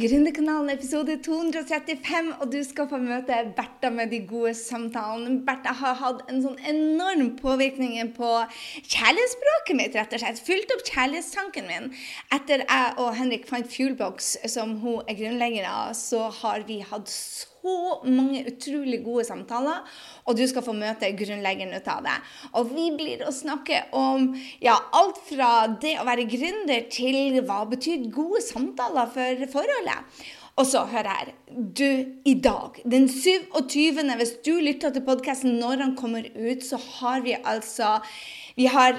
Gründerkanalen episode 235, og du skal få møte Bertha med de gode samtalene. Bertha har hatt en sånn enorm påvirkning på kjærlighetsspråket mitt, rett og slett. Fylt opp kjærlighetstanken min. Etter jeg og Henrik fant Fuelbox, som hun er grunnlegger av, så har vi hatt så så mange utrolig gode samtaler, og du skal få møte grunnleggeren ut av det. Og vi blir å snakke om ja, alt fra det å være gründer til hva betyr gode samtaler for forholdet. Og så, hør her. Du, i dag, den 27., hvis du lytter til podkasten når han kommer ut, så har vi altså Vi har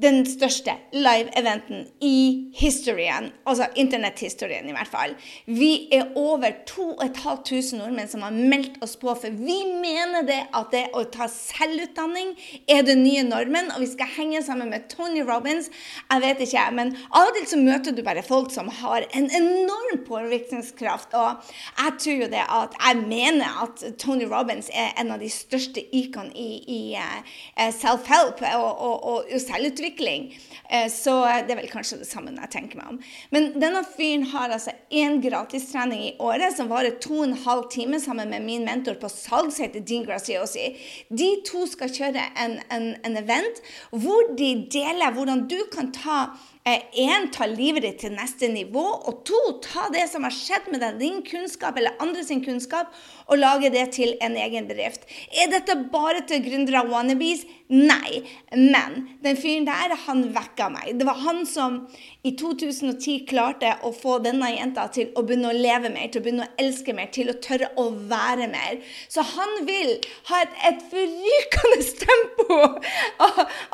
den største live-eventen i historien, altså internetthistorien i hvert fall. Vi er over 2500 nordmenn som har meldt oss på, for vi mener det at det å ta selvutdanning er den nye normen, og vi skal henge sammen med Tony Robins. Jeg vet ikke, men av og til så møter du bare folk som har en enorm påvirkningskraft, og jeg tror jo det at jeg mener at Tony Robins er en av de største ikon i, i uh, self-help og, og, og selvutvikling utvikling. Eh, så det er vel kanskje det samme jeg tenker meg om. Men denne fyren har altså én gratistrening i året som varer to og en halv time sammen med min mentor på salg, som heter Dean Graciosi. De to skal kjøre en, en, en event hvor de deler hvordan du kan ta Én, ta livet ditt til neste nivå. Og to, ta det som har skjedd med deg, din kunnskap eller andres kunnskap, og lage det til en egen bedrift. Er dette bare til gründere og wannabes? Nei. Men den fyren der, han vekka meg. Det var han som i 2010 klarte jeg å få denne jenta til å begynne å leve mer, til å begynne å elske mer, til å tørre å være mer. Så han vil ha et, et forrykende tempo!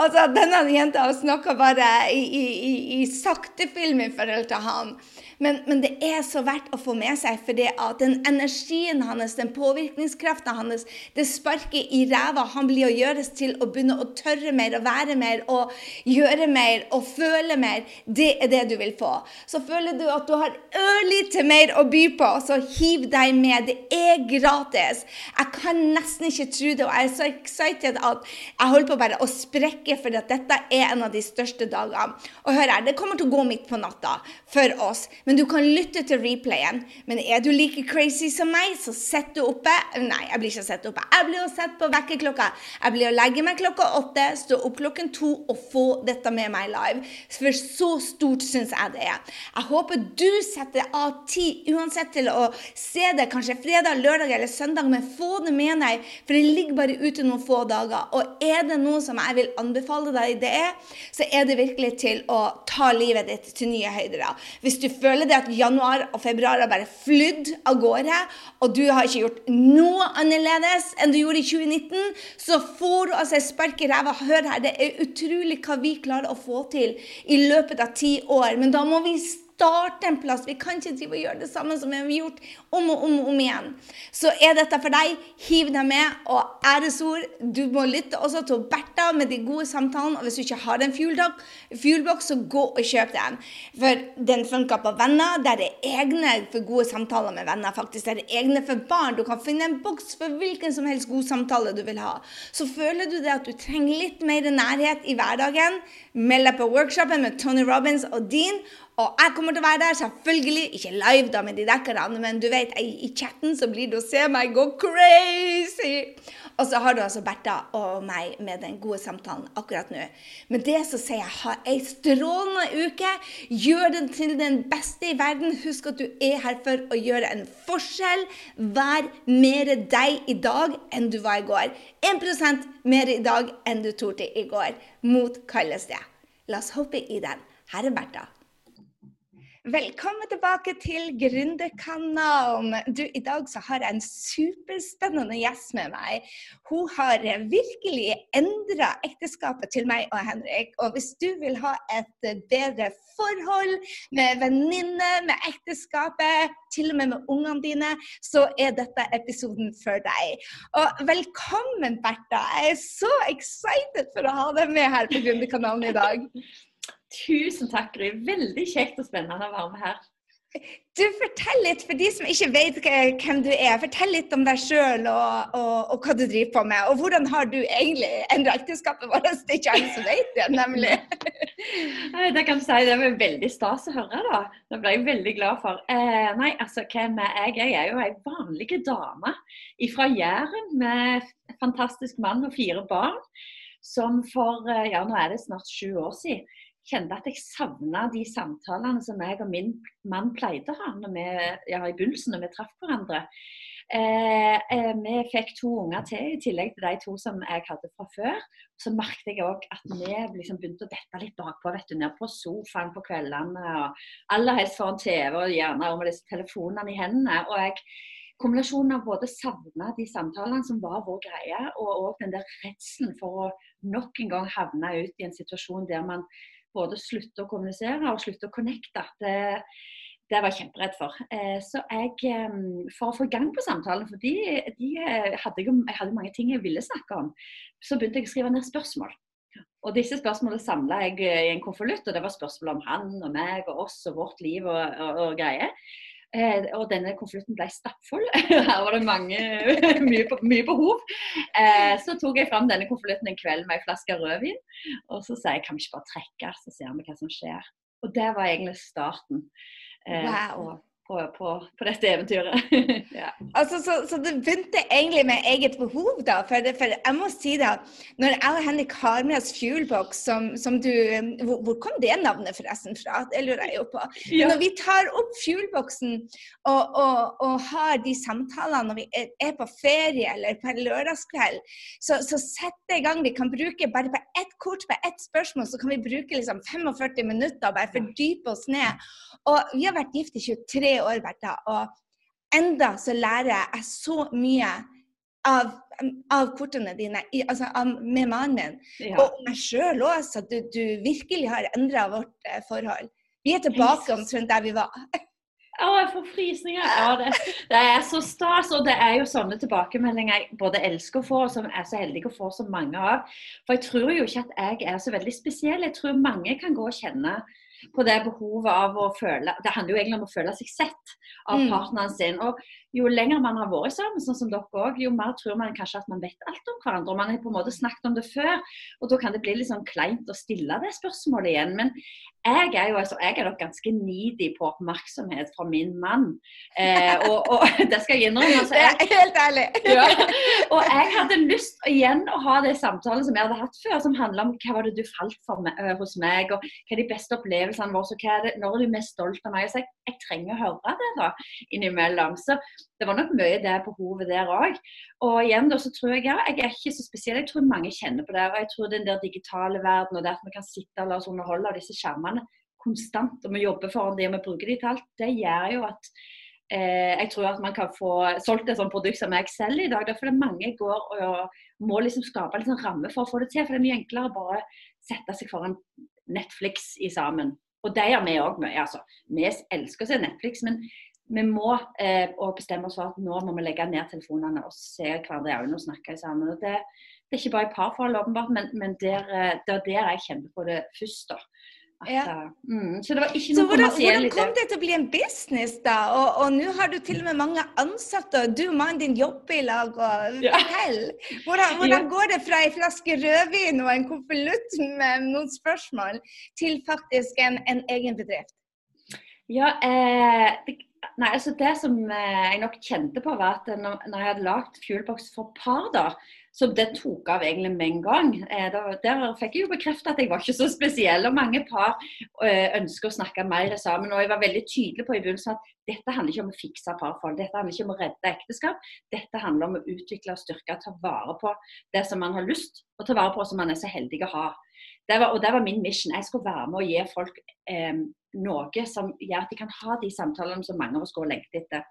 altså, denne jenta snakka bare i, i, i i, sakte film i forhold til han. Men, men, det er så verdt å få med seg, for det at den energien hans, den påvirkningskraften hans, det sparket i ræva han blir å gjøres til å begynne å tørre mer og være mer og gjøre mer og føle mer, det er det du vil få. Så føler du at du har ørlite mer å by på, så hiv deg med. Det er gratis. Jeg kan nesten ikke tro det, og jeg er så excited at jeg holder på bare å sprekke, for dette er en av de største dagene. Og hør her, det kommer til å gå midt på natta for oss. Men du kan lytte til replayen. Men er du like crazy som meg, så sett du oppe. Nei, jeg blir ikke sett oppe. Jeg blir å sette på vekkerklokka. Jeg blir å legge meg klokka åtte, stå opp klokken to og få dette med meg live. For så stort syns jeg det er. Jeg håper du setter av tid uansett til å se det kanskje fredag, lørdag eller søndag, men få det med deg, for det ligger bare ute noen få dager. Og er det noe som jeg vil anbefale deg det er, så er det virkelig til å ta livet ditt til nye høyder. Hvis du føler føler det at januar og februar har bare flydd av gårde, og du har ikke gjort noe annerledes enn du gjorde i 2019, så får du altså et spark i ræva. Hør her, det er utrolig hva vi klarer å få til i løpet av ti år. Men da må vi starte en plass. Vi kan ikke drive og gjøre det samme som vi har gjort om og om og om igjen. Så er dette for deg, hiv deg med. Og æresord, du må lytte også til Bertha med de gode samtalene. Og hvis du ikke har en fuelbox, så gå og kjøp den. For den funker på venner. Der er egne for gode samtaler med venner. faktisk. Der er egne for barn. Du kan finne en boks for hvilken som helst god samtale du vil ha. Så føler du det at du trenger litt mer nærhet i hverdagen, meld deg på workshopen med Tony Robins og Dean. Og jeg kommer til å være der, selvfølgelig. Ikke live da med de dekkerne, men du vet, i chatten så blir det å se meg gå crazy. Og så har du altså Bertha og meg med den gode samtalen akkurat nå. Men det så sier jeg, ha ei strålende uke. Gjør den til den beste i verden. Husk at du er her for å gjøre en forskjell. Vær mer deg i dag enn du var i går. 1 mer i dag enn du torde i går. Mot kalles det. La oss hoppe i den. Her er Bertha. Velkommen tilbake til Gründerkanalen. I dag har jeg en superspennende gjest med meg. Hun har virkelig endra ekteskapet til meg og Henrik. Og hvis du vil ha et bedre forhold med venninne, med ekteskapet, til og med med ungene dine, så er dette episoden for deg. Og velkommen, Bertha. Jeg er så excited for å ha deg med her på Gründerkanalen i dag. Tusen takk, Gry. Veldig kjekt og spennende å være med her. Du, Fortell litt, for de som ikke vet hvem du er, fortell litt om deg sjøl og, og, og, hva du driver på med. Og hvordan har du egentlig endra ekteskapet vårt? Det er ikke alle som vet det, nemlig. det kan du si. Det var veldig stas å høre, da. Det ble jeg veldig glad for. Eh, nei, altså, hvem er jeg? Jeg er jo ei vanlig dame fra Jæren med fantastisk mann og fire barn. Som for eh, ja, nå er det snart sju år siden kjente at jeg savna de samtalene som jeg og min mann pleide å ha når vi, ja, i begynnelsen når vi traff hverandre. Eh, eh, vi fikk to unger til i tillegg til de to som jeg hadde fra før. Så merket jeg òg at vi liksom begynte å dette litt bakpå, vet du, ned på sofaen på kveldene. og Aller helst foran TV og gjerne med disse telefonene i hendene. og jeg kombinasjonen av både savne de samtalene som var vår greie, og òg den der redselen for å nok en gang havne ut i en situasjon der man både slutte å kommunisere og slutte å connecte. Det, det var jeg kjemperedd for. Eh, så jeg, eh, for å få i gang på samtalen, for de, de hadde jeg, jeg, hadde mange ting jeg ville snakke om, så begynte jeg å skrive ned spørsmål. Og disse spørsmålene samla jeg i en konvolutt, og det var spørsmål om han og meg og oss og vårt liv og, og, og greier. Eh, og denne konvolutten ble stappfull. Her var det mange, mye, mye, behov. Eh, så tok jeg fram denne konvolutten en kveld med ei flaske rødvin. Og så sa jeg kan vi ikke bare trekke, så ser vi hva som skjer. Og det var egentlig starten. Eh, wow på, på, på dette eventyret. ja. altså, så, så, det begynte egentlig med eget behov, da. For, det, for jeg må si det, når jeg og Henrik har med oss Fuelbox, som, som du hvor, hvor, kom det navnet forresten fra? Det lurer jeg jo på. Ja. Når vi tar opp Fuelboxen og, og, og, har de samtalene når vi er på ferie eller på en lørdagskveld, så, så setter jeg i gang. Vi kan bruke bare på ett kort, på ett spørsmål, så kan vi bruke liksom 45 minutter og bare fordype oss ned. Og vi har vært gift i 23 år, Bertha, og enda så lærer jeg så mye av, av kortene dine, i, altså av, med mannen min. Ja. Og meg sjøl òg, så du, du, virkelig har endra vårt eh, forhold. Vi er tilbake omtrent der vi var. Å, jeg får frysninger. Ja, det, det, er så stas. Og det er jo sånne tilbakemeldinger jeg både elsker å få, og som er så heldig å få så mange av. For jeg tror jo ikke at jeg er så veldig spesiell. Jeg tror mange kan gå og kjenne på det behovet av å føle Det handler jo egentlig om å føle seg sett av mm. partneren sin. Og jo lenger man har vært sammen, sånn som dere òg, jo mer tror man kanskje at man vet alt om hverandre. og Man har på en måte snakket om det før, og da kan det bli litt sånn kleint å stille det spørsmålet igjen. Men jeg er jo altså, jeg er nok ganske needy på oppmerksomhet fra min mann. Eh, og, og, det skal jeg innrømme. Altså, jeg, helt ærlig. Ja, og jeg hadde lyst igjen å ha det samtalen som jeg hadde hatt før, som handla om hva var det du falt for meg, øh, hos meg, og hva er de beste opplevelsene våre, og hva er det, når er du mest stolt av meg. Så jeg, jeg trenger å høre det da, innimellom. Så det var nok mye det behovet der òg. Og igjen da, så tror jeg jeg er ikke så spesiell. Jeg tror mange kjenner på det. Og jeg tror den der digitale verden og det at vi kan sitte og la oss underholde av disse skjermene konstant, og vi jobber foran det og vi bruker de til alt, det gjør jo at eh, jeg tror at man kan få solgt et sånt produkt som jeg selger i dag. Derfor det mange går og må liksom skape en liksom ramme for å få det til. For det er mye enklere å bare sette seg foran Netflix i sammen. Og det gjør vi òg mye. Altså. Vi elsker å se Netflix, men vi må eh, bestemme oss for at nå må vi legge ned telefonene og se hverandre i øynene og snakke sammen. Og det, det, er ikke bare i parforhold, åpenbart, men, men der, eh, det er der jeg kjenner på det først. da. At, ja. Eh, mm, så det var ikke noe så hvordan, hvordan kom det til å bli en business, da? Og, og nå har du til og med mange ansatte, og du og mannen din jobber i lag. og ja. Hvordan, hvordan ja. går det fra ei flaske rødvin og en konvolutt med noen spørsmål, til faktisk en, en egen bedrift? Ja, eh, det, Nei, altså Det som eh, jeg nok kjente på, var at når, jeg hadde lagd Fuelbox for par, da, så det tok av egentlig med en gang. Eh, der, fikk jeg jo bekreftet at jeg var ikke så spesiell. og Mange par eh, ønsker å snakke mer sammen. og Jeg var veldig tydelig på i begynnelsen at dette handler ikke om å fikse parforhold. Dette handler ikke om å redde ekteskap. Dette handler om å utvikle og styrke ta vare på det som man har lyst og ta vare på, som man er så heldig å ha. Det var, og det var min mission. Jeg skulle være med og gi folk eh, noe som gjør at de kan ha de samtalene som mange av oss går og lengter etter.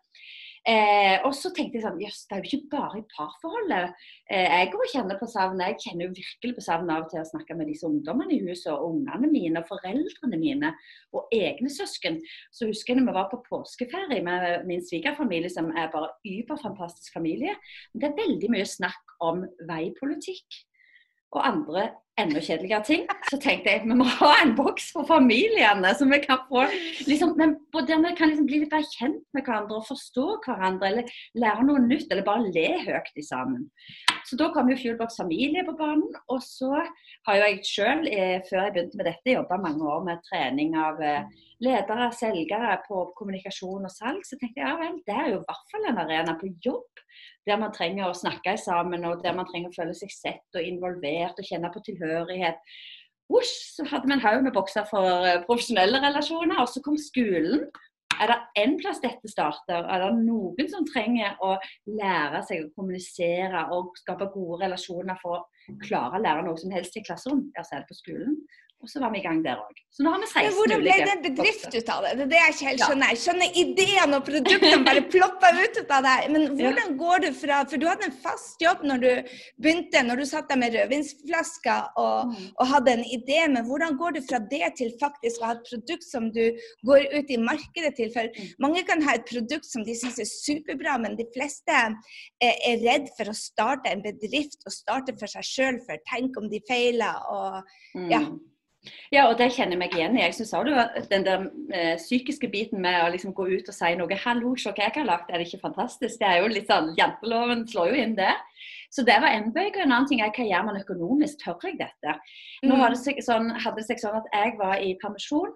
Eh, og så tenkte jeg sånn Jøss, det er jo ikke bare i parforholdet. Eh, jeg går og kjenner på savn. Jeg kjenner jo virkelig på savn av og til å snakke med disse ungdommene i huset, og ungene mine, og foreldrene mine, og egne søsken. Så husker jeg når vi var på påskeferie med min svigerfamilie, som er bare überfantastisk familie. Det er veldig mye snakk om veipolitikk og andre enda kjedeligere ting, så tenkte jeg at vi må ha en boks for familiene. Så vi kan få liksom, men der vi kan liksom bli litt bedre kjent med hverandre og forstå hverandre. Eller lære noe nytt, eller bare le høyt sammen. Så da kom jo Fuelbox familie på banen. Og så har jo jeg sjøl, eh, før jeg begynte med dette, jobba mange år med trening av eh, ledere, selgere på kommunikasjon og salg. Så tenkte jeg ja vel, det er jo i hvert fall en arena på jobb der man trenger å snakke sammen, og der man trenger å føle seg sett og involvert og kjenne på tilhørighet. Usch, så hadde vi en haug med bokser for eh, profesjonelle relasjoner. Og så kom skolen. Er det én plass dette starter? Er det noen som trenger å lære seg å kommunisere og skape gode relasjoner for å klare å lære noe som helst i klasserom? Ja, så er det på skolen. Og så var vi i gang der òg. Så nå har vi 16 ulike Hvordan ble det en bedrift ut av det? Det er det jeg ikke helt skjønner. Jeg skjønner ideen og produktene bare plopper ut av deg. Men hvordan går du fra For du hadde en fast jobb når du begynte, når du satt der med rødvinsflasker og, mm. og, hadde en idé, men hvordan går du fra det til faktisk å ha et produkt som du går ut i markedet til? For mm. mange kan ha et produkt som de syns er superbra, men de fleste er, er redd for å starte en bedrift og starte for seg sjøl, for tenk om de feiler og ja. Mm. Ja, og det kjenner jeg meg igjen i. Jeg syns òg den der eh, psykiske biten med å liksom gå ut og si noe 'hallo, se hva jeg har lagt', er det ikke fantastisk? Det er jo litt sånn, Janteloven slår jo inn det. Så det var en bøyg. En annen ting er hva gjør man økonomisk? Tør jeg dette? Nå hadde det seg sånn, hadde det seg sånn at jeg var i permisjon.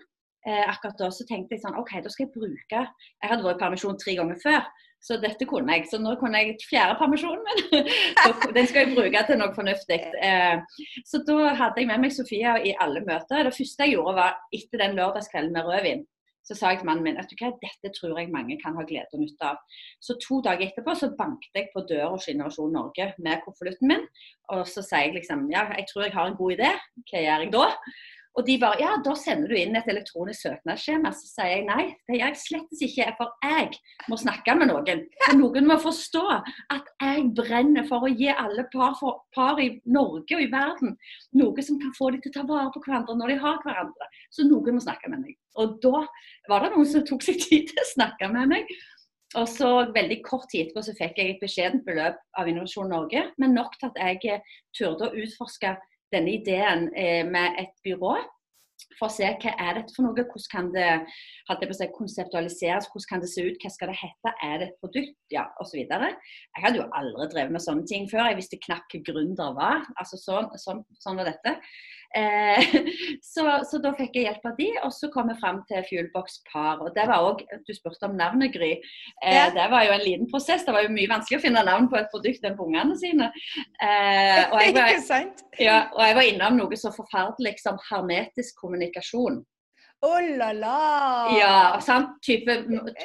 Eh, akkurat da så tenkte jeg sånn OK, da skal jeg bruke Jeg hadde vært i permisjon tre ganger før. Så dette kunne jeg. Så nå kunne jeg fjerde permisjonen min. den skal jeg bruke til noe fornuftig. Eh, så da hadde jeg med meg Sofia i alle møter. Det første jeg gjorde var etter den lørdagskvelden med rødvin. Så sa jeg til mannen min at dette tror jeg mange kan ha glede og nytte av. Så to dager etterpå så banket jeg på døra hos Innovasjon Norge med konvolutten min. Og så sier jeg liksom ja, jeg tror jeg har en god idé. Hva gjør jeg da? Og de bare ja, da sender du inn et elektronisk søknadsskjema. Så sier jeg nei, det gjør jeg slett ikke. For jeg må snakke med noen. For noen må forstå at jeg brenner for å gi alle par, for, par i Norge og i verden noe som kan få dem til å ta vare på hverandre når de har hverandre. Så noen må snakke med meg. Og da var det noen som tok seg tid til å snakke med meg. Og så veldig kort tid etterpå så fikk jeg et beskjedent beløp av Innovasjon Norge, men nok til at jeg turde å utforske denne ideen eh, med et byrå for å se hva er dette for noe, hvordan kan det seg, konseptualiseres, hvordan kan det se ut, hva skal det hete, er det et produkt, ja, osv. Jeg hadde jo aldri drevet med sånne ting før, jeg visste knapt hva gründer var. altså sånn, sånn, sånn var dette. Eh, så, så, da fikk jeg hjelp av de, og så kom jeg fram til Fuelbox Par. og det var også, Du spurte om navnet, Gry. Eh, ja. Det var jo en liten prosess. Det var jo mye vanskelig å finne navn på et produkt enn på ungene sine. Eh, og, jeg var, ja, og jeg var innom noe så forferdelig som hermetisk kommunikasjon. Oh la la! Ja, sant? type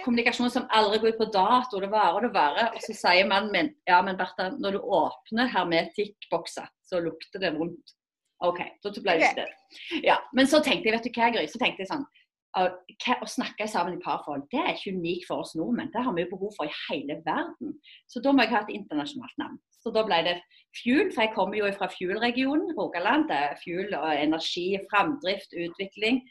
kommunikasjon som aldri går ut på dato. Det varer og det varer. Og så sier mannen min ja, men Bertha, når du åpner hermetikkboksa, så lukter det vondt. OK, så ble det okay. det. Ja, men så tenkte jeg, vet du hva, Gry, så tenkte jeg sånn å snakke sammen i parforhold, det er ikke unikt for oss nordmenn. Det har vi jo behov for i hele verden. Så da må jeg ha et internasjonalt navn. Så da ble det Fuel, for jeg kommer jo fra Fuel-regionen, Rogaland. Det er fuel og energi, framdrift, utvikling.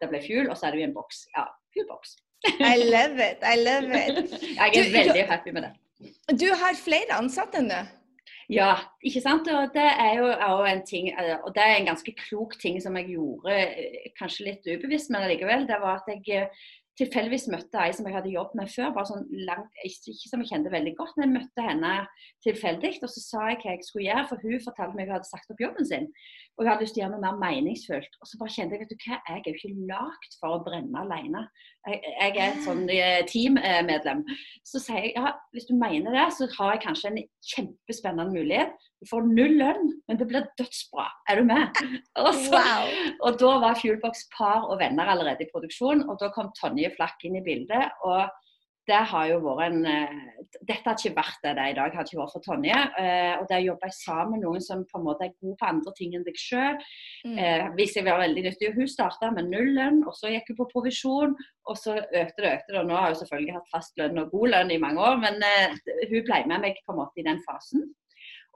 Det ble Fuel, og så er det jo en boks. Ja, Fuel-boks. I love it. I love it. jeg er du, veldig happy med det. Du har flere ansatte nå? Ja, ikke sant. Og det er jo en ting, eh, og det er en ganske klok ting som jeg gjorde, eh, kanskje litt ubevisst, men allikevel. Det var at jeg eh, tilfeldigvis møtte ei som jeg hadde jobbet med før, bare sånn langt, ikke som jeg kjente veldig godt. Men jeg møtte henne tilfeldig, og så sa jeg hva jeg skulle gjøre. For hun fortalte meg at hun hadde sagt opp jobben sin. Og jeg hadde lyst til å gjøre noe mer meningsfullt. Og så bare kjente jeg vet du hva, jeg er jo ikke lagd for å brenne alene. Jeg, jeg er et sånn eh, teammedlem. Så sier jeg ja, hvis du mener det, så har jeg kanskje en kjempespennende mulighet. Du får null lønn, men det blir dødsbra. Er du med? Og, så, wow. og da var Fuelbox par og venner allerede i produksjon, og da kom Tonje Flakk inn i bildet. og det har jo vært en uh, Dette har ikke vært det det i dag, har ikke vært for Tonje. Uh, og det å jobbe sammen med noen som på en måte er god på andre ting enn deg sjøl, mm. uh, viser seg å være veldig nyttig. Hun starta med null lønn, og så gikk hun på provisjon. Og så økte det økte det. Og nå har hun selvfølgelig hatt fast lønn og god lønn i mange år, men hun ble med meg på en måte i den fasen.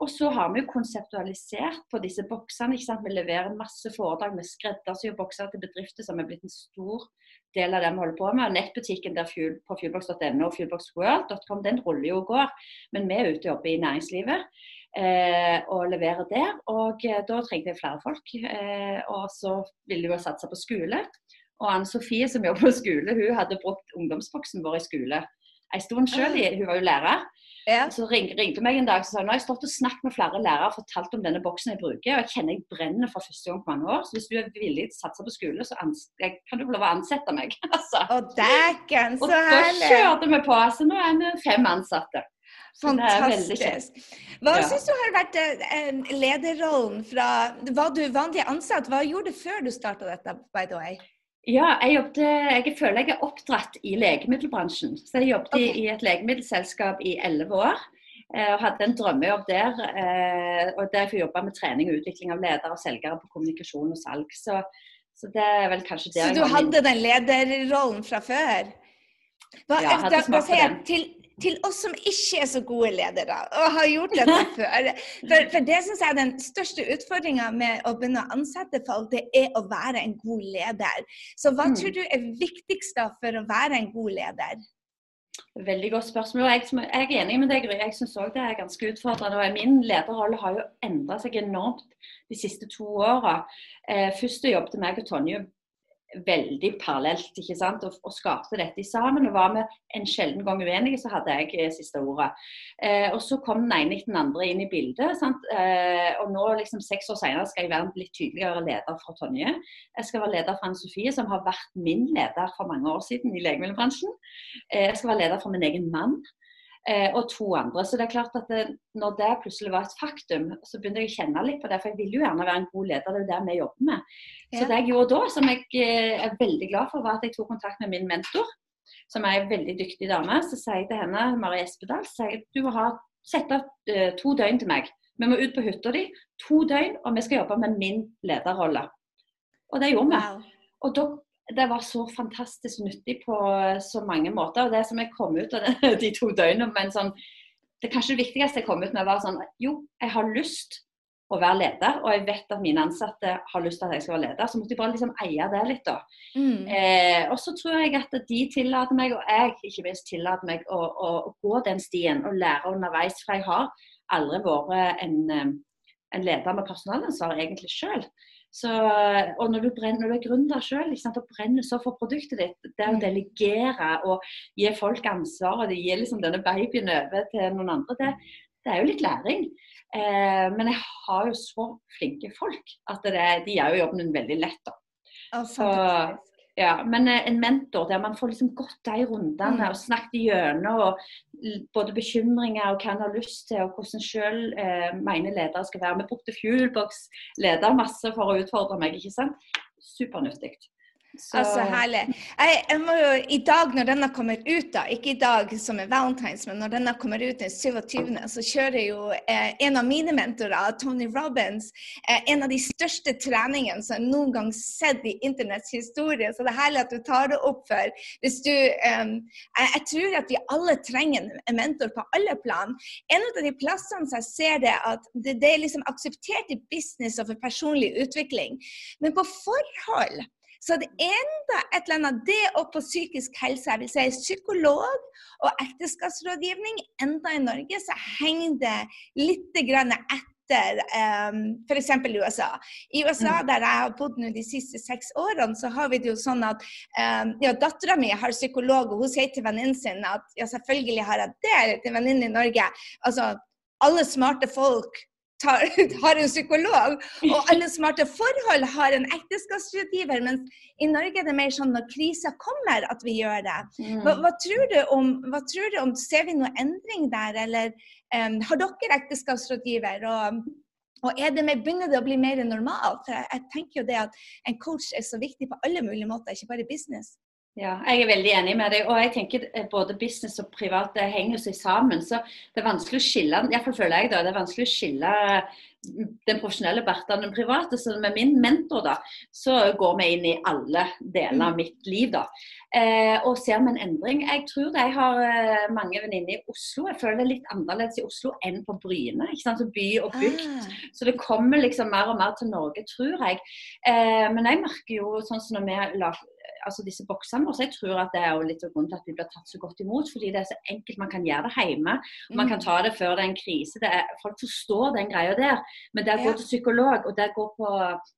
Og så har vi jo konseptualisert på disse boksene. ikke sant? Vi leverer masse foredrag med skreddersyr bokser til bedrifter som er blitt en stor del av det vi holder på med. Nettbutikken der fuel, på fuelbox.no og fuelboxworld.com den ruller jo og går. Men vi er ute og jobber i næringslivet. eh, og leverer der. Og eh, da trengte jeg flere folk. Eh, og så ville hun satse på skole. Og Anne Sofie som jobber på skole, hun hadde brukt ungdomsboksen vår i skole en stund sjøl. Hun var jo lærer. Ja. Så ring, ringte meg en dag og sa nå har jeg stått og snakket med flere lærere og fortalt om denne boksen jeg bruker. og Jeg kjenner jeg brenner for første gang på mange år. Så hvis du er villig til å satse på skole, så kan du få lov å ansette meg. altså. Og dæken, så herlig! Og da kjørte vi på. Så nå er vi fem ansatte. Fantastisk. Hva ja. syns du har vært eh, lederrollen fra Var du vanlig ansatt? Hva gjorde du før du starta dette, by the way? Ja, jeg, jobbet, jeg føler jeg er oppdratt i legemiddelbransjen. Så jeg jobbet okay. i et legemiddelselskap i elleve år. Eh, og hadde en drømmejobb der. Eh, og der jeg jobba med trening og utvikling av ledere og selgere på kommunikasjon og salg. Så, så det er vel kanskje det Så du hadde den lederrollen fra før? Hva, ja, jeg hadde smakt på den. Til, til oss som ikke er så gode ledere og har gjort dette før. For, for det syns jeg er den største utfordringa med å begynne å ansette folk, det er å være en god leder. Så hva mm. tror du er viktigst da for å være en god leder? Veldig godt spørsmål. Jeg, jeg er enig med deg, jeg syns òg det er ganske utfordrende. og Min lederrolle har jo endra seg enormt de siste to åra. Eh, først jobbet meg og Tonje veldig parallelt ikke sant? Og, og, skapte dette sammen. og Var vi en sjelden gang uenige, så hadde jeg eh, siste ordet. Eh, og Så kom den ene etter den andre inn i bildet. Eh, og nå, liksom seks år senere, skal jeg være en litt tydeligere leder for Tonje. Jeg skal være leder for Anne Sofie, som har vært min leder for mange år siden i legemiddelbransjen. Eh, jeg skal være leder for min egen mann. Eh, og to andre. Så det er klart at det, når det plutselig var et faktum, så begynte jeg å kjenne litt på det. For jeg ville jo gjerne være en god leder, det er jo det vi jobber med. Så det jeg gjorde da, som jeg eh, er veldig glad for, var at jeg tok kontakt med min mentor, som er en veldig dyktig dame. Så sier jeg til henne, Marie Espedal, sier jeg, du må ha, sette av uh, to døgn til meg. Vi må ut på hytta di to døgn, og vi skal jobbe med min lederrolle. Og det gjorde vi. Wow. Og da det var så fantastisk nyttig på så mange måter. og Det som jeg kom ut av de to døgnene men sånn, Det kanskje det viktigste jeg kom ut med, var sånn Jo, jeg har lyst å være leder, og jeg vet at mine ansatte har lyst til at jeg skal være leder. Så måtte jeg bare liksom eie det litt, da. Mm. Eh, og så tror jeg at de tillater meg, og jeg ikke minst tillater meg, å, å, å, gå den stien og lære underveis. For jeg har aldri vært en, en leder med personalansvar egentlig sjøl. Og når du, brenner, når du er gründer sjøl og brenner så for produktet ditt, det å mm. delegere og gi folk ansvar og gi liksom denne babyen over til noen andre, det, det er jo litt læring. Eh, men jeg har jo så flinke folk at det, de gjør jo jobben veldig lett. da. Oh, så, ja, men eh, en mentor der man får liksom gått de rundene mm. og snakket gjennom både bekymringer og hva en har lyst til, og hvordan sjøl eh, mener ledere skal være. Vi brukte Fuelbox leder masse for å utfordre meg, ikke sant. Supernyttig. Så... Altså, herlig. Jeg, jeg, må jo, I dag når denne kommer ut, da, ikke i dag som er valentines, men når denne kommer ut den 27., så kjører jo eh, en av mine mentorer, Tony Robins, eh, en av de største treningene som jeg noen gang sett i internetts historie. Så det er herlig at du tar det opp for hvis du eh, jeg, jeg, tror at vi alle trenger en mentor på alle plan. En av de plassene som jeg ser det, at det, det er liksom akseptert i business og for personlig utvikling. Men på forhold så det enda et eller annet det og på psykisk helse, jeg vil si psykolog og ekteskapsrådgivning, enda i Norge så henger det litt grann etter um, f.eks. USA. I USA, mm. der jeg har bodd nå de siste seks årene, så har vi det jo sånn at um, ja, dattera mi har psykolog, og hun sier til venninnen sin at ja, selvfølgelig har jeg det til venninnen i Norge. Altså, alle smarte folk tar, har en psykolog. Og alle smarte forhold har en ekteskapsrådgiver. Mens i Norge er det mer sånn når krisa kommer, at vi gjør det. Mm. Hva, hva, tror du om, hva tror du om Ser vi noe endring der, eller um, har dere ekteskapsrådgiver? Og, og er det med, begynner det å bli mer normalt? Jeg, jeg tenker jo det at en coach er så viktig på alle mulige måter, ikke bare business. Ja, jeg er veldig enig med deg. Og jeg tenker eh, både business og privat det henger seg sammen. Så det er vanskelig å skille iallfall føler jeg da, det er vanskelig å skille mm, den profesjonelle Bertha og den private. Så med min mentor da, så går vi inn i alle deler av mm. mitt liv. da. Eh, og ser vi en endring. Jeg tror det, jeg har eh, mange venninner i Oslo. Jeg føler det er litt annerledes i Oslo enn på Bryne. ikke sant, så By og bygd. Ah. Så det kommer liksom mer og mer til Norge, tror jeg. Eh, men jeg merker jo sånn som når vi altså disse boksene så Jeg tror at det er jo litt av grunnen til at vi blir tatt så godt imot. Fordi det er så enkelt. Man kan gjøre det hjemme. Man kan mm. ta det før det er en krise. Er, folk forstår den greia der. Men det å gå til psykolog og det å gå på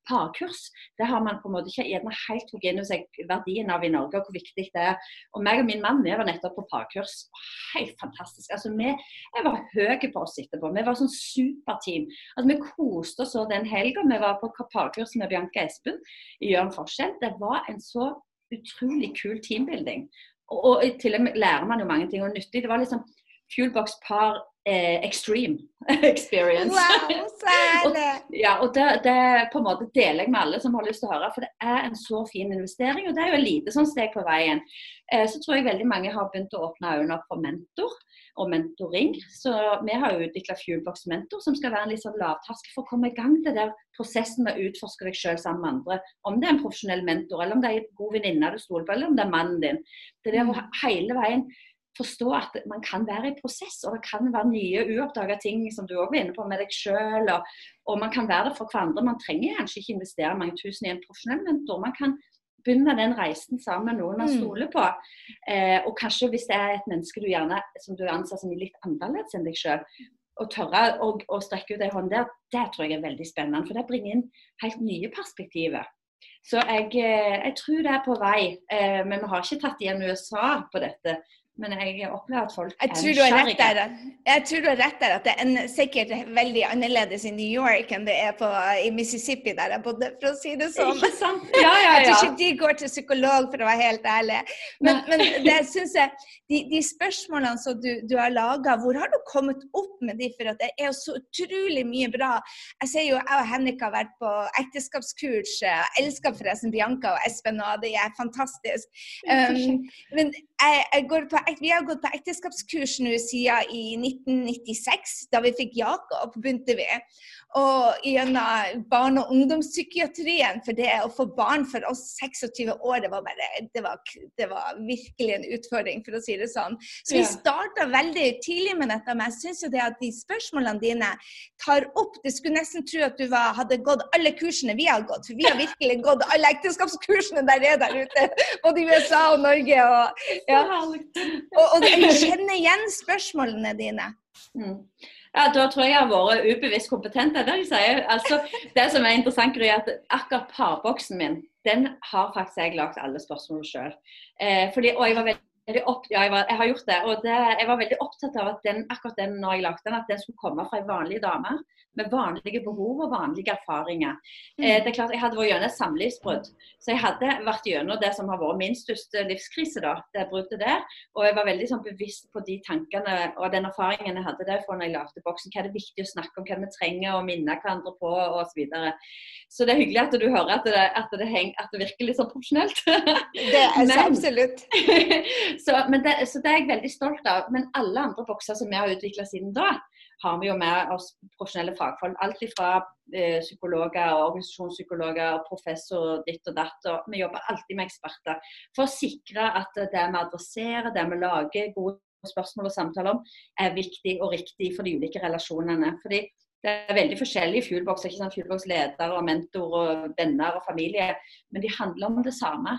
parkurs, det har man på en måte ikke gjerne helt tatt inn over seg verdien av i Norge og hvor viktig det er. Og meg og min mann vi var nettopp på parkurs. Helt fantastisk. Altså, vi, Jeg var høy på oss etterpå. Vi var sånn superteam. Altså, vi koste oss den helga. Vi var på parkurs med Bianca Espen i Gjør en forskjell. Det var en så utrolig kul teambuilding. Og, og i tillegg lærer man jo mange ting og nyttig. Det var liksom Fuelbox par eh, extreme experience. Wow, særlig! ja, og det, det, på en måte deler jeg med alle som har lyst til å høre, for det er en så fin investering. Og det er jo et lite sånn steg på veien. Eh, så tror jeg veldig mange har begynt å åpne øynene opp for mentor og mentoring. Så vi har utvikla Fuelbox Mentor, som skal være en litt sånn lavterskel for å komme i gang til der prosessen med å utforske deg sjøl sammen med andre. Om det er en profesjonell mentor, eller om det er en god venninne du stoler på, eller om det er mannen din. Det er det å mm. hele veien forstå at man kan være i prosess, og det kan være nye uoppdaga ting som du òg var inne på med deg sjøl. Og, og, man kan være det for hverandre. Man trenger kanskje ikke investere mange tusen i en profesjonell mentor. Man kan begynne den reisen sammen med noen å stole på. Eh, og kanskje hvis det er et menneske du gjerne, som du anser som litt annerledes enn deg sjøl, å tørre å, å strekke ut ei hånd der, det tror jeg er veldig spennende. For det bringer inn helt nye perspektiver. Så jeg, eh, jeg tror det er på vei. Eh, men vi har ikke tatt igjen USA på dette. Men jeg opplever at folk er nysgjerrige. Jeg tror du har rett der at det er sikkert veldig annerledes i New York enn det er på, i Mississippi, der jeg bodde, for å si det sånn. Ikke sant? Ja, ja, ja. Jeg tror ikke de går til psykolog, for å være helt ærlig. Men, men det synes jeg, de, de spørsmålene som du, du har laga, hvor har du kommet opp med de? For det er jo så utrolig mye bra. Jeg ser jo jeg og Henrik har vært på ekteskapskurs. Jeg elsker forresten Bianca og Espen, og det er fantastisk. Um, men jeg, jeg går på vi har gått på ekteskapskurs nå siden i 1996. Da vi fikk Jakob, begynte vi. Og gjennom barne- og ungdomspsykiatrien. For det å få barn for oss 26 år, det var, bare, det var, det var virkelig en utfordring, for å si det sånn. Så vi starta veldig tidlig med dette. Men jeg syns jo det at de spørsmålene dine tar opp Det skulle nesten tro at du var, hadde gått alle kursene vi har gått. For vi har virkelig gått alle ekteskapskursene der er der ute. Både i USA og Norge. Og, ja. Og, og jeg kjenner igjen spørsmålene dine. Mm. Ja, Da tror jeg jeg har vært ubevisst kompetent. Det, jeg altså, det som er interessant, er at akkurat parboksen min, den har faktisk jeg lagd alle spørsmålene sjøl. Eh, og jeg var veldig opp, ja, jeg, var, jeg, har gjort det. Og det, jeg var veldig opptatt av at den, akkurat den når jeg lagde den, at den skulle komme fra ei vanlig dame med vanlige behov og vanlige erfaringer. Mm. Eh, det er klart, Jeg hadde vært gjennom et samlivsbrudd, så jeg hadde vært gjennom det som har vært min største livskrise. da, det bruddet der, Og jeg var veldig sånn, bevisst på de tankene og den erfaringen jeg hadde derfra når jeg lagde boksen. Hva er det viktig å snakke om, hva vi trenger å minne hverandre på osv. Så, videre. så det er hyggelig at du hører at det, at det, heng, at det virker litt sånn profesjonelt. Det er så absolutt. så, det, så det er jeg veldig stolt av. Men alle andre bokser som vi har utvikla siden da, har vi jo med oss profesjonelle fagfolk. Alt fra eh, psykologer, organisasjonspsykologer, og professor ditt og datt. Og vi jobber alltid med eksperter for å sikre at det vi adresserer, det vi lager gode spørsmål og samtaler om, er viktig og riktig for de ulike relasjonene. Fordi det er veldig forskjellige fuelboxer. ikke sant? Fuelbox-ledere, og mentor og venner og familie, men de handler om det samme.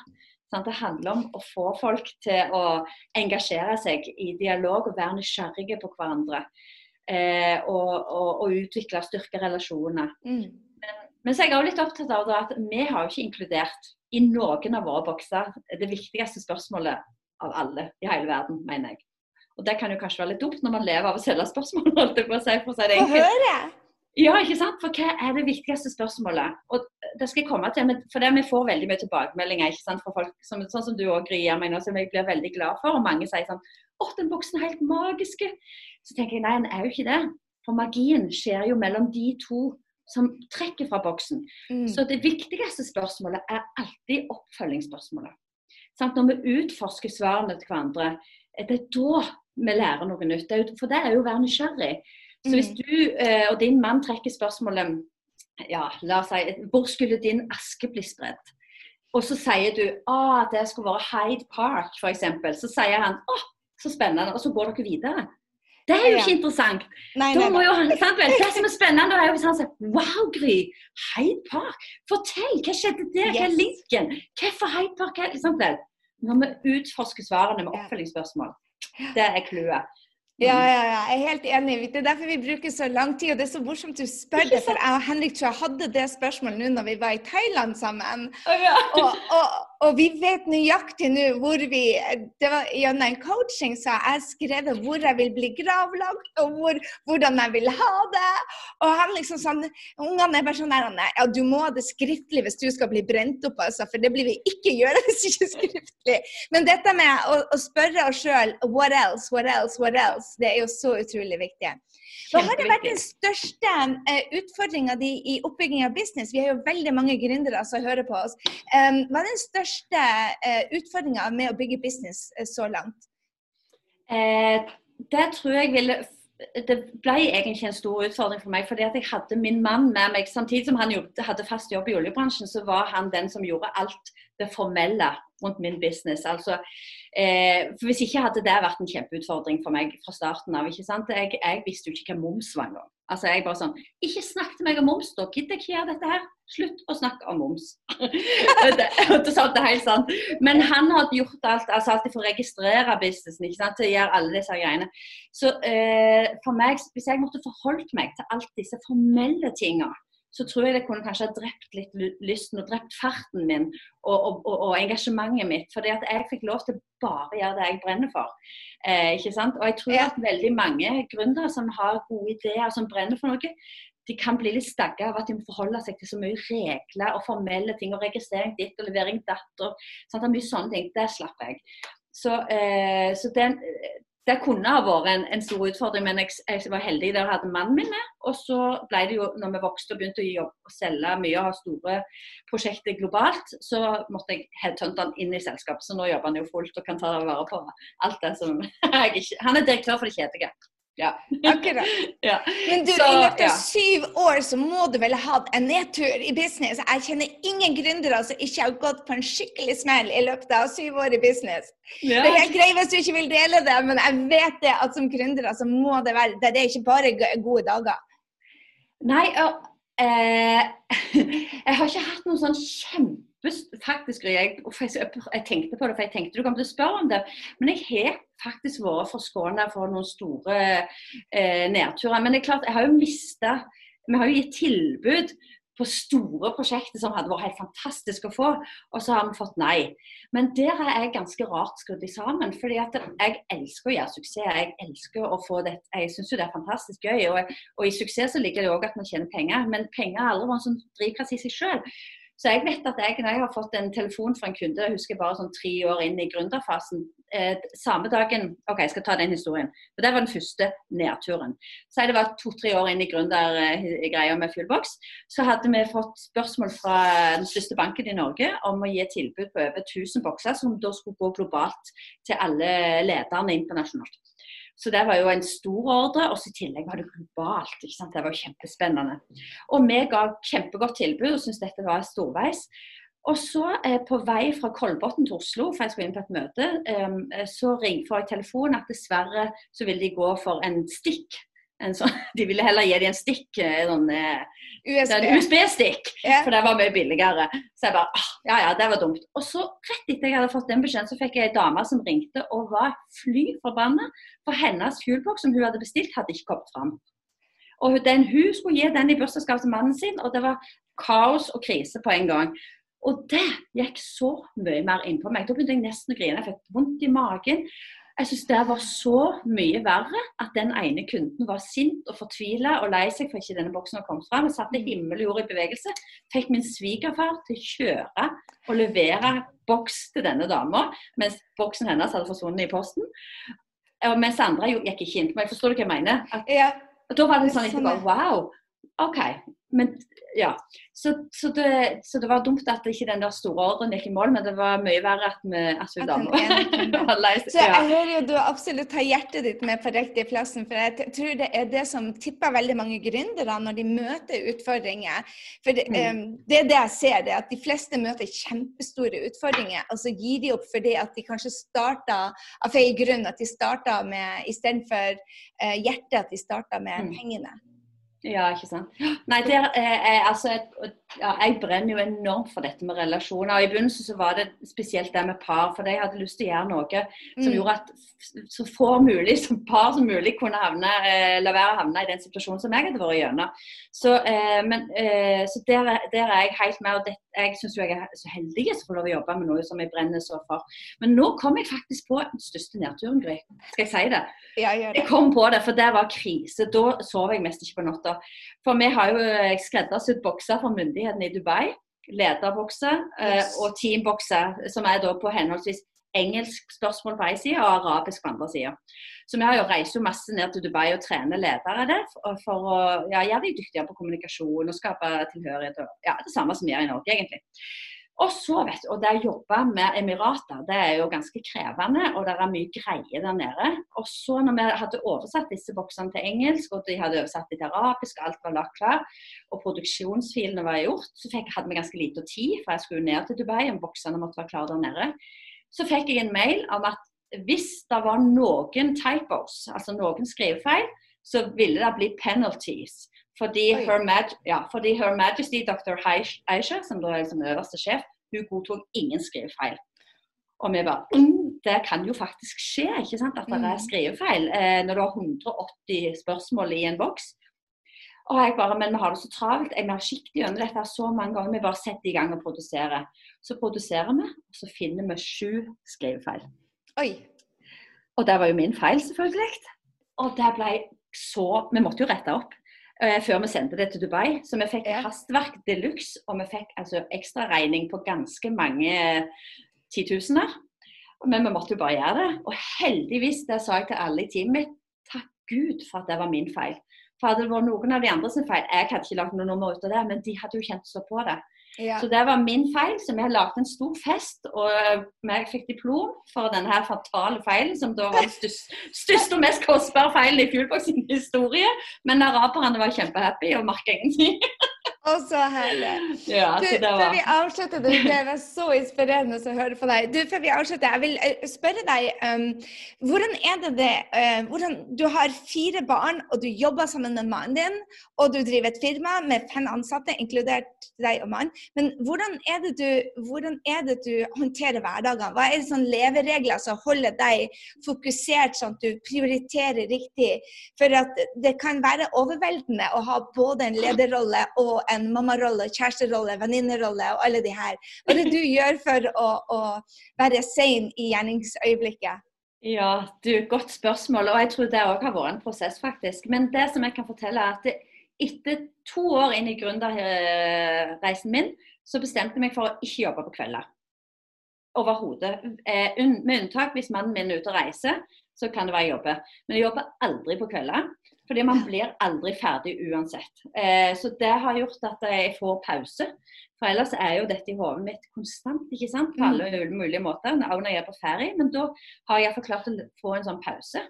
Sant? Det handler om å få folk til å engasjere seg i dialog og være nysgjerrige på hverandre eh, og, og, og, utvikle og styrke relasjoner. Mm. Men, men, så er jeg også litt opptatt av at vi har jo ikke inkludert i noen av våre bokser det viktigste spørsmålet av alle i hele verden, mener jeg. Og det kan jo kanskje være litt dumt når man lever av å selge spørsmål. holdt jeg på å si, for å si det enkelt. Ja, ikke sant? For hva er det viktigste spørsmålet? Og det skal jeg komme til, for det Vi får veldig mye tilbakemeldinger ikke sant, fra folk som, sånn som du og Gry gir meg nå, som jeg blir veldig glad for. Og mange sier sånn Å, den boksen er helt magisk. Så tenker jeg nei, den er jo ikke det. For magien skjer jo mellom de to som trekker fra boksen. Mm. Så det viktigste spørsmålet er alltid oppfølgingsspørsmålet. Sant? når vi utforsker svarene til hverandre, det er da vi lærer noe nytt. For det er jo å være nysgjerrig. Så hvis mm. du eh, og din mann trekker spørsmålet ja, la oss si, hvor skulle din aske bli spredt? Og så sier du ah, det skulle være Hyde Park, f.eks. Så sier han å, så spennende, og så går dere videre. Det er jo ikke interessant. Nei, nei, nei. Han, Det som er spennende, er jo hvis han sier Wow, Gry. Hyde Park. Fortell, hva skjedde der? Hva er linken? Hvorfor Hyde Park? Hva- Sant vel? Når vi utforsker svarene med oppfølgingsspørsmål. Det er clouet. Ja, ja, ja, jeg er helt enig. Det er derfor vi bruker så lang tid. Og det er så morsomt du spør det, for jeg og Henrik tror jeg hadde det spørsmålet nå når vi var i Thailand sammen. Og, og, og vi vet nøyaktig nå hvor vi Det var gjennom en coaching så har jeg skrevet hvor jeg vil bli gravlagt, og hvor, hvordan jeg vil ha det. Og han liksom sånn Ungene er bare sånn der Ja, du må ha det skriftlig hvis du skal bli brent opp, altså. For det blir vi ikke gjøre hvis ikke skriftlig. Men dette med å, å spørre oss sjøl what else, what else, what else, det er jo så utrolig viktig. Hva har det vært den største uh, utfordringa di i oppbygging av business? Vi har jo veldig mange gründere som hører på oss. Um, hva er den største uh, utfordringa med å bygge business uh, så langt? Eh, det tror jeg ville Det ble egentlig en stor utfordring for meg. fordi at jeg hadde min mann med meg. Samtidig som han jobbet, hadde fast jobb i oljebransjen, så var han den som gjorde alt det formelle rundt min business. Altså, eh, for Hvis ikke hadde det vært en kjempeutfordring for meg fra starten av. ikke sant? Jeg, jeg visste jo ikke hva moms var engang. Altså, jeg bare sånn Ikke snakk til meg om moms, da gidder jeg ikke gjøre dette her. Slutt å snakke om moms. det, det, det er helt sant. Men han hadde gjort alt, altså alltid for å registrere businessen, ikke sant? til å gjøre alle disse greiene. Så eh, for meg, hvis jeg måtte forholdt meg til alt disse formelle tinga, så tror jeg det kunne kanskje ha drept litt lysten og drept farten min og, og, og, og engasjementet mitt. Fordi at jeg fikk lov til bare å gjøre det jeg brenner for. Eh, ikke sant? Og jeg tror at veldig mange gründere som har gode ideer, som brenner for noe, de kan bli litt stagga av at de må forholde seg til så mye regler og formelle ting. Og registrering ditt og levering datt. og sant? Mye sånne ting. Det slapper jeg. Så, eh, så den, det kunne ha vært en, en stor utfordring, men jeg, jeg var heldig der jeg hadde mannen min med. Og så ble det jo, når vi vokste og begynte å jobbe og selge mye og ha store prosjekter globalt, så måtte jeg headhunte han inn i selskapet. Så nå jobber han jo fullt og kan ta vare på alt det som jeg ikke Han er direktør for det kjedelige. Ja. Akkurat. ja. Men du, Så, i løpet ja. syv år så må du vel ha hatt en nedtur i business? Jeg kjenner ingen gründere som ikke har gått på en skikkelig smell i løpet av syv år i business. Det er helt greit hvis du ikke vil dele det, men jeg vet det at som gründere så må det være Det det er ikke bare gode dager. Nei, og, eh, jeg har ikke hatt noen sånn kjempe faktisk, jeg, jeg, tenkte på det, for jeg tenkte du kom til å spørre om det. Men jeg har faktisk vært forskåna for noen store eh, nedturer. Men det er klart, jeg har jo mista Vi har jo gitt tilbud på store prosjekter som hadde vært helt fantastisk å få, og så har vi fått nei. Men der er jeg ganske rart skrudd sammen. fordi jeg elsker å gjøre suksess. Jeg elsker å få det, jeg syns jo det er fantastisk gøy. Og, og i suksess så ligger det òg at man tjener penger, men penger har aldri vært en sånn drivkraft i seg sjøl. Så jeg vet at jeg, når jeg har fått en telefon fra en kunde, jeg husker bare sånn tre år inn i gründerfasen, eh, samme dagen OK, jeg skal ta den historien. For Det var den første nedturen. Så det var to-tre år inn i gründergreia med Fuelbox, så hadde vi fått spørsmål fra den største banken i Norge om å gi tilbud på over 1000 bokser, som da skulle gå globalt til alle lederne internasjonalt. Så det var jo en stor ordre, og i tillegg var det globalt. ikke sant? Det var kjempespennende. Og vi ga kjempegodt tilbud og syntes dette var storveis. Og så eh, på vei fra Kolbotn til Oslo, for jeg skulle inn på et møte, eh, så ringte jeg telefonen at dessverre så ville de gå for en stikk. En sånn, de ville heller gi dem en stikk, en eh, USB. en USB-stikk. For det var mye billigere. Så jeg bare ah, ja ja, det var dumt. Og så rett etter jeg hadde fått den beskjeden, så fikk jeg ei dame som ringte og var fly forbanna. For hennes fuelbox som hun hadde bestilt, hadde ikke kommet fram. Og den, hun skulle gi den i bursdagsgave til mannen sin, og det var kaos og krise på en gang. Og det gikk så mye mer innpå meg. Da begynte jeg nesten å grine. Jeg fikk vondt i magen. Jeg syns det var så mye verre at den ene kunden var sint og fortvila og lei seg for ikke denne boksen var kommet fram. Jeg satte himmel og jord i bevegelse. Fikk min svigerfar til å kjøre og levere boks til denne dama, mens boksen hennes hadde forsvunnet i posten. Og mens andre jo gikk ikke inn på meg. Forstår du hva jeg mener? At Ja. og da var det sånn er sånn sånn etterpå Wow! OK. Men ja. Så, så, det, så, det, var dumt at ikke den der store ordren gikk i mål, men det var mye verre at vi at hun dama Så jeg hører jo du absolutt har hjertet ditt med på riktig plassen, for jeg tror det er det som tipper veldig mange gründere når de møter utfordringer. For det, mm. um, det er det jeg ser, det at de fleste møter kjempestore utfordringer, og så gir de opp fordi at de kanskje starta av feil grunn, at de starta med istedenfor uh, hjertet, at de starta med mm. pengene. Ja, ikke sant. Nei, der, eh, altså, ja, jeg brenner jo enormt for dette med relasjoner. og I begynnelsen så var det spesielt det med par, for jeg hadde lyst til å gjøre noe som mm. gjorde at så få mulig som par som mulig kunne havne, eh, la være å havne i den situasjonen som jeg hadde vært gjennom. Så, eh, men, eh, så der, der, er jeg helt med. og det, Jeg syns jeg er så heldig som får lov å jobbe med noe som jeg brenner så for. Men nå kom jeg faktisk på den største nedturen, Gry. Skal jeg si det? Ja, jeg, det? jeg kom på det, for det var krise. Da sov jeg mest ikke på natta. For vi har jo eh, skreddersydd bokser fra myndighetene i Dubai. Lederbokser eh, yes. og teambokser, som er da på henholdsvis engelsk spørsmål på én side og arabisk på andre sida. Så vi har jo reist jo masse ned til Dubai og trener ledere der for, å ja, gjøre dem dyktigere på kommunikasjon og skape tilhørighet. Og, ja, det samme som vi gjør i Norge, egentlig. Og så vet du, og det å jobbe med Emirater, det er jo ganske krevende, og det er mye greier der nede. Og så når vi hadde oversatt disse boksene til engelsk, og de hadde oversatt det til arabisk, og alt var lagt klar, og produksjonsfilene var gjort, så fikk, hadde vi ganske lite tid, for jeg skulle ned til Dubai, og boksene måtte være klare der nede. Så fikk jeg en mail om at hvis det var noen typos, altså noen skrivefeil, så ville det bli penalties. Fordi Her, ja, fordi Her, Majesty dr. Aisha, som da er liksom øverste sjef, hun godtok ingen skrivefeil. Og vi bare mm, Det kan jo faktisk skje, ikke sant, at det er mm. skrivefeil eh, når du har 180 spørsmål i en boks. Og jeg bare, Men vi har det så travelt. Jeg har kikket gjennom dette så mange ganger. Vi bare setter i gang og produserer. Så produserer vi, og så finner vi sju skrivefeil. Oi. Og det var jo min feil, selvfølgelig. Og det ble så Vi måtte jo rette opp eh, før vi sendte det til Dubai. Så vi fikk hastverk de luxe, og vi fikk altså ekstraregning på ganske mange titusener. Men vi måtte jo bare gjøre det. Og heldigvis, det sa jeg til alle i teamet mitt, takk Gud for at det var min feil. For hadde det vært noen av de andre sin feil, jeg hadde ikke lagt noe nummer ut av det, men de hadde jo kjent så på det. Ja. Så det var min feil, så vi lagde en stor fest. Og jeg fikk diplom for denne fatale feilen, som da var den største, største og mest kostbare feilen i Fuelbox sin historie. Men araberne var kjempehappy og merka ingenting. Å, så herlig. Ja, du, var... Før vi avslutter, det, det var så inspirerende å høre på deg. Du, før vi avslutter, jeg vil eh, spørre deg um, hvordan er det det uh, hvordan, Du har fire barn, og du jobber sammen med mannen din, og du driver et firma med fem ansatte, inkludert deg og mannen. Men hvordan er, det du, hvordan er det du håndterer hverdagen? Hva er det sånn leveregler som holder deg fokusert, sånn at du prioriterer riktig? For at det kan være overveldende å ha både en lederrolle og en mammarolle, kjæresterolle, venninnerolle og alle de her. Hva er det du gjør for å, å være sein i gjerningsøyeblikket? Ja, du, Godt spørsmål. og Jeg tror det òg har vært en prosess, faktisk. Men det som jeg kan fortelle er at det, etter to år inn i gründerreisen min, så bestemte jeg meg for å ikke jobbe på kvelder. Overhodet. Eh, med unntak hvis mannen min er ute og reiser, så kan det være jeg jobber. Men jeg jobber aldri på kvelder. Fordi man blir aldri ferdig uansett. Eh, så det har gjort at jeg får pause. For ellers er jo dette i hodet mitt konstant ikke sant? på alle mm. mulige måter. Også når jeg er på ferie. Men da har jeg iallfall klart å få en sånn pause.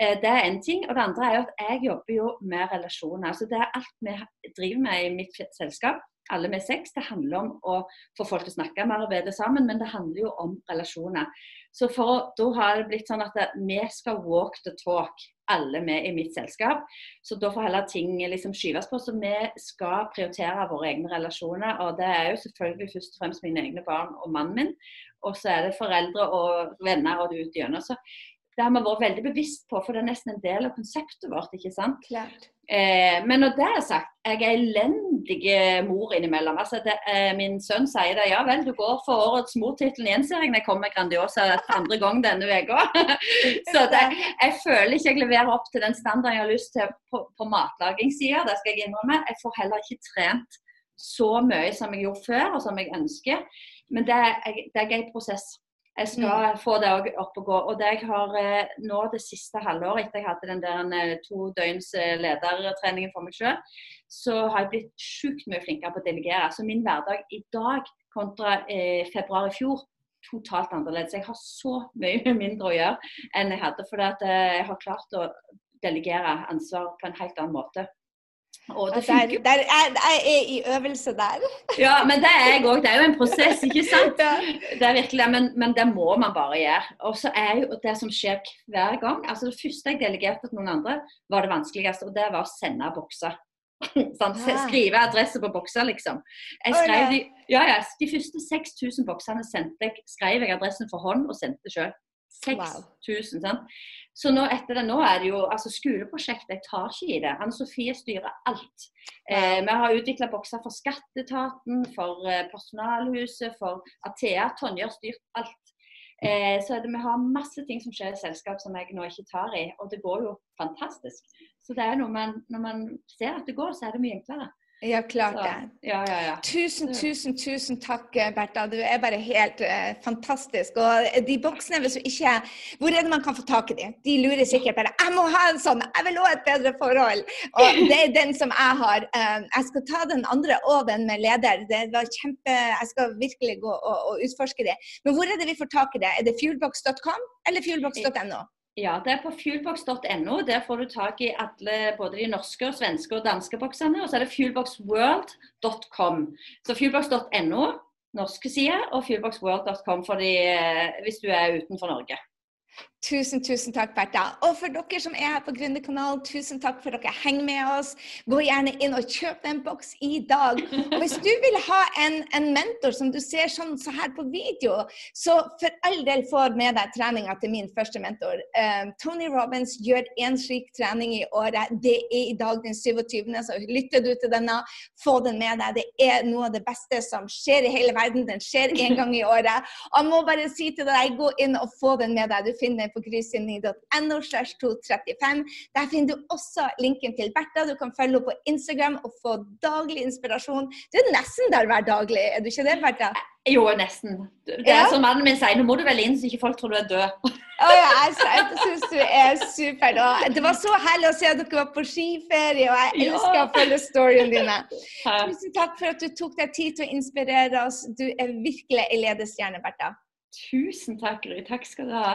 Eh, det er én ting. Og det andre er jo at jeg jobber jo med relasjoner. Så det er alt vi driver med i mitt selskap alle med sex. Det handler om å få folk til å snakke mer og bedre sammen, men det handler jo om relasjoner. Så for, Da har det blitt sånn at vi skal walk the talk, alle vi i mitt selskap. Så da får heller ting liksom skyves på. Så vi skal prioritere våre egne relasjoner. Og det er jo selvfølgelig først og fremst mine egne barn og mannen min. Og så er det foreldre og venner og ut gjennom. Det har vi vært veldig bevisst på, for det er nesten en del av konseptet vårt. ikke sant? Klart. Eh, men når det er sagt, jeg er elendig mor innimellom. Altså det, eh, min sønn sier det. Ja vel, du går for årets mortittel i gjenserie når jeg kommer med Grandiosa andre gang denne uka. Så det, jeg føler ikke jeg leverer opp til den standarden jeg har lyst til på, på matlagingssida. Det skal jeg innrømme. Jeg får heller ikke trent så mye som jeg gjorde før, og som jeg ønsker. Men det, det er en prosess. Jeg skal få det òg opp og gå. Og det jeg har eh, nå det siste halvåret, etter jeg hadde den der eh, to døgns eh, ledertreningen for meg sjøl, så har jeg blitt sjukt mye flinkere på å delegere. Så min hverdag i dag kontra eh, februar i fjor totalt annerledes. Jeg har så mye mindre å gjøre enn jeg hadde, fordi at jeg har klart å delegere ansvar på en helt annen måte. Og det der, der er, jeg er i øvelse der. Ja, men det er jeg òg. Det er jo en prosess, ikke sant. Det er virkelig, men, men det må man bare gjøre. Og så er jo det som skjer hver gang altså Det første jeg delegerte til noen andre, var det vanskeligste, og det var å sende bokser. Sånn, skrive adresse på bokser, liksom. Jeg skrev de, ja, ja, de første 6000 boksene sendte jeg, skrev jeg adressen for hånd og sendte sjøl. 6000. Wow. Så nå etter det nå er det jo altså skoleprosjektet, jeg tar ikke i det. Anne Sofie styrer alt. Eh, vi har utvikla bokser for Skatteetaten, for eh, Personalhuset, for Athea. Tonje har styrt alt. Eh, så det, vi har masse ting som skjer i selskap som jeg nå ikke tar i. Og det går jo fantastisk. Så det er noe man, når man ser at det går, så er det mye enklere. Ja, klart det. Ja, ja, ja. Tusen, tusen, tusen takk, Bertha. Du er bare helt uh, fantastisk. Og de boksene, hvis du ikke Hvor er det man kan få tak i de? De lurer sikkert bare Jeg må ha en sånn! Jeg vil òg et bedre forhold! Og det er den som jeg har. Uh, jeg skal ta den andre og den med leder. Det var kjempe Jeg skal virkelig gå og, og utforske det. Men hvor er det vi får tak i det? Er det fuelbox.com eller fuelbox.no? Ja, det er på fuelbox.no. Der får du tak i alle, både de norske, svenske og danske boksene. Og så er det fuelboxworld.com. Så fuelbox.no, norske side, og fuelboxworld.com eh, hvis du er utenfor Norge. Tusen, tusen takk, Bertha. Og for dere som er her på Gründerkanalen, tusen takk for dere henger med oss. Gå gjerne inn og kjøp en boks i dag. Og hvis du vil ha en, en mentor som du ser sånn så her på video, så for all del får med deg treninga til min første mentor. Um, Tony Robins gjør én slik trening i året. Det er i dag den 27., så lytter du til denne, få den med deg. Det er noe av det beste som skjer i hele verden. Den skjer én gang i året. Og jeg må bare si til deg, gå inn og få den med deg. Du finner på grysyni.no. Der finner du også linken til Bertha. Du kan følge henne på Instagram og få daglig inspirasjon. Du er nesten der hver daglig, er du ikke det, Bertha? Jo, nesten. Det er ja. som mannen min sier, nå må du vel inn så ikke folk tror du er død. Oh, ja, jeg syns du er super. Og det var så herlig å se at dere var på skiferie, og jeg elsker ja. å følge storyene dine. Tusen takk for at du tok deg tid til å inspirere oss. Du er virkelig ei ledestjerne, Bertha. Tusen takk, Gry. Takk skal du ha.